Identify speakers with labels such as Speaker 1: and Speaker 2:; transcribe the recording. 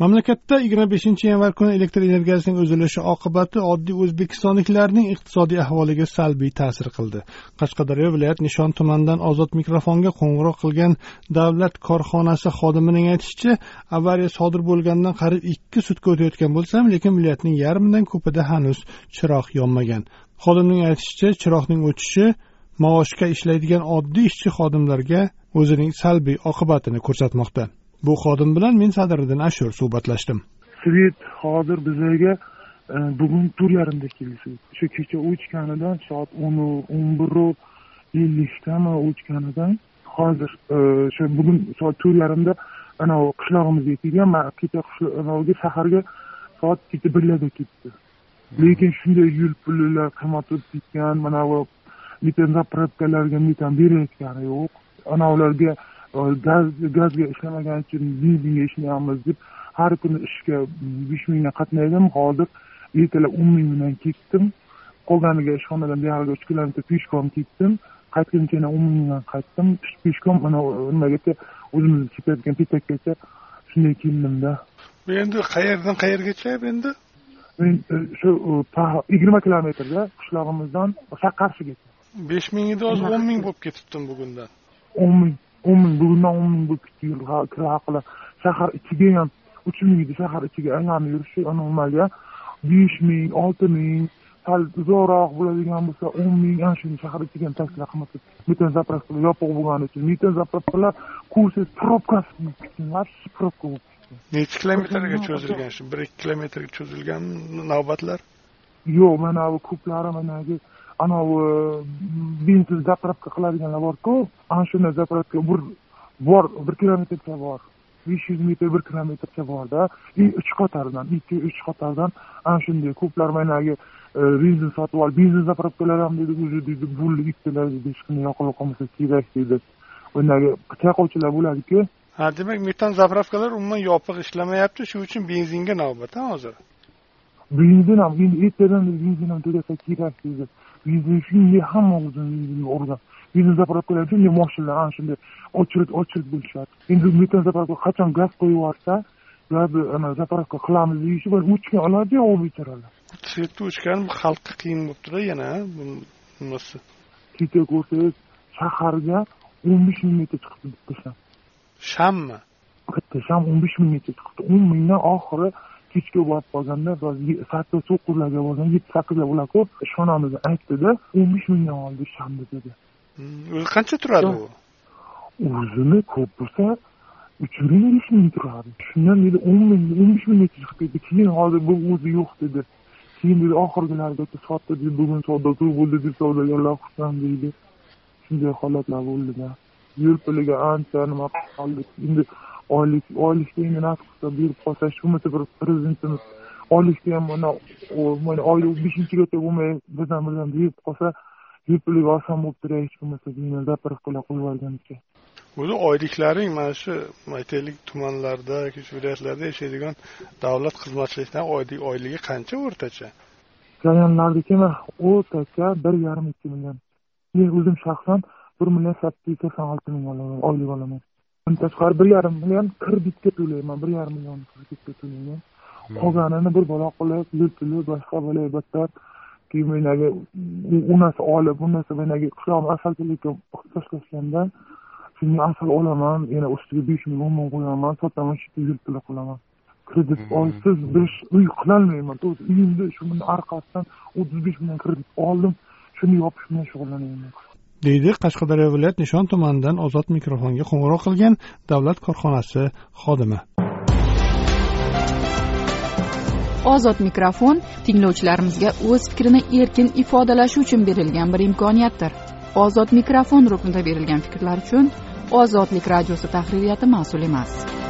Speaker 1: Mamlakatda yigirma beshinchi yanvar kuni elektr energiyasining uzilishi oqibati oddiy o'zbekistonliklarning iqtisodiy ahvoliga salbiy ta'sir qildi. Qashqadaryo viloyat nishon tumanidan ozod mikrofonga qo'ng'iroq qilgan davlat korxonasi xodimining aytishicha avariya sodir bo'lganidan qariyb ikki sutka o'tayotgan bo'lsam lekin viloyatning yarmidan ko'pida hanuz chiroq yonmagan. Xodimning aytishicha chiroqning o'chishi maoshga ishlaydigan oddiy ishchi xodimlarga o'zining salbiy oqibatini ko'rsatmoqda. Bu xodim bilan men sadiriddin ashur suhbatlashdim.
Speaker 2: Svet hozir bizlarga e, bugun to'rt yarimda keldi. O'sha kecha o'chganidan soat o'n o'n biru ellikdami o'chganidan hozir e, o'sha bugun soat to'rt yarimda anavi qishlog'imizga kelgan man kecha anaviga shaharga soat kecha birlarda ketdi. Lekin shunday yo'l pullar qimmat o'tib ketgan mana bu metan zapravkalarga metan berayotgani yo'q. Anavilarga gaz gazga ishlamagan uchun benzinga ishlayapmiz deb har kuni ishga besh mingdan qatnaydim. Hozir ertalab o'n ming bilan ketdim. Qolganiga ishxonadan buyog'iga uch kilometr peshkom ketdim. Qaytguncha yana o'n ming bilan qaytdim. Peshkom mana nimagacha o'zimizni ketayotgan petakgacha shunday keldimda.
Speaker 1: Endi qayerdan qayergacha endi?
Speaker 2: Men e, shu e, yigirma kilometrda qishlog'imizdan qarshigacha
Speaker 1: besh ming edi hozir o'n ming bo'lib ketibdi bugundan?
Speaker 2: o'n ming o'n ming bugundan o'n ming bo'lib ketdi yo'l kira haqida. Shahar ichiga ham uch ming edi shahar ichiga aylanib yurishi normalga besh ming olti ming sal uzoqroq bo'ladigan bo'lsa o'n ming ana shuni shahar ichiga ham tashlab qilmasa metan zapravkalar yopiq bo'lgani uchun. Metan zapravkalar ko'rsangiz probkasi bo'lib ketgan вообще probka bo'lib ketgan
Speaker 1: necha kilometrga cho'zilgan? Shu bir ikki kilometrga cho'zilgan navbatlar?
Speaker 2: Yo'q mana bu ko'plari managi anavi benzin zapravka qiladiganlar borku ana shunday zapravka bir bor bir kilometrcha bor. besh yuz metr bir kilometrcha borda и uch qatordan ikki uch qatordan ana shunday ko'plar managi e, benzin sotib olib benzin zapravkalar ham dedi уже deydi bo'ldi ikkitalar deydi hech qanday yoqilib qolmasa kerak deydi bunaqangi chayqovchilar bo'ladiku
Speaker 1: ha demak metan zapravkalar umuman yopiq ishlamayapti shuning uchun benzinga navbat a hozir?
Speaker 2: Benzin ham endi ertadan benzin ham to'lasa kerak deydi shunday hamma o'zini benzinga urgan benzin zapravkalar shunday moshinalar ana shunday очередь очередь bo'lishadi endi metan zapravka qachon gaz qo'yib yuborsa ana zapravka qilamiz deyishib o'chgan oladiyu u bechoralar
Speaker 1: svetda o'chgan xalqqa qiyin bo'libdida yana bunisi
Speaker 2: kecha ko'rsangiz shaharga o'n besh ming metr chiqibdi bitta sham.
Speaker 1: Shammi
Speaker 2: bitta sham o'n besh ming metr chiqibdi. o'n mingdan oxiri kechga borib qolganda sakkiz to'qqizlarga borganda yetti sakkizlar bo'larku ishxonamizni aytdida o'n besh mingdan oldi shamni dedi.
Speaker 1: Hmm, o'zi qancha turadi u?
Speaker 2: O'zini ko'p bo'lsa uch ming besh ming turadi. Shundan dedi o'n ming o'n besh minggacha chiqib ketdi keyin hozir bu o'zi yo'q dedi. Keyin dedi oxirgilargacha sotdi dedi bugun savdo ko'p bo'ldi deb savdogarlar xursand deydi. Shunday holatlar bo'ldida. Yo'l puliga ancha nima qoldik endi oylik oylikda endi nasib qilsa berib qolsa shu bo'lmasa bir prezidentimiz oylikda ham mana mana oyni beshinchigacha bo'lmay birdan birdan berib qolsa puliga oson bo'lib turay hech bo'lmasa deyman zapravkalar qo'yib yuborganicha
Speaker 1: o'zi oyliklaring mana shu aytaylik tumanlarda yoki viloyatlarda yashaydigan davlat xizmatchilardan oylik oyligi qancha o'rtacha?
Speaker 2: Rayonlarniki o'rtacha bir yarim ikki million. Men o'zim shaxsan bir million sakkiz yuz sakson olti ming olaman oylik olaman undan tashqari bir yarim million kreditga to'layman bir yarim million kreditga to'layman hmm. qolganini bir bola qilib puli boshqa bo'lay battar keyin managi u narsa olib bu narsa managi qishlog'im asalchilikka ixtisoslashganda shunga asal olaman yana ustiga besh ming o'n ming qo'yaman sotaman shu puli qilaman kredit hmm. olsiz besh uy qilolmayman to'g'ri uyimni shuni orqasidan o'ttiz besh million kredit oldim shuni yopish bilan shug'ullanyapman
Speaker 1: deydi qashqadaryo viloyat nishon tumanidan ozod mikrofonga qo'ng'iroq qilgan davlat korxonasi xodimi.
Speaker 3: Ozod mikrofon tinglovchilarimizga o'z fikrini erkin ifodalashi uchun berilgan bir imkoniyatdir. Ozod mikrofon ruknida berilgan fikrlar uchun ozodlik radiosi tahririyati mas'ul emas.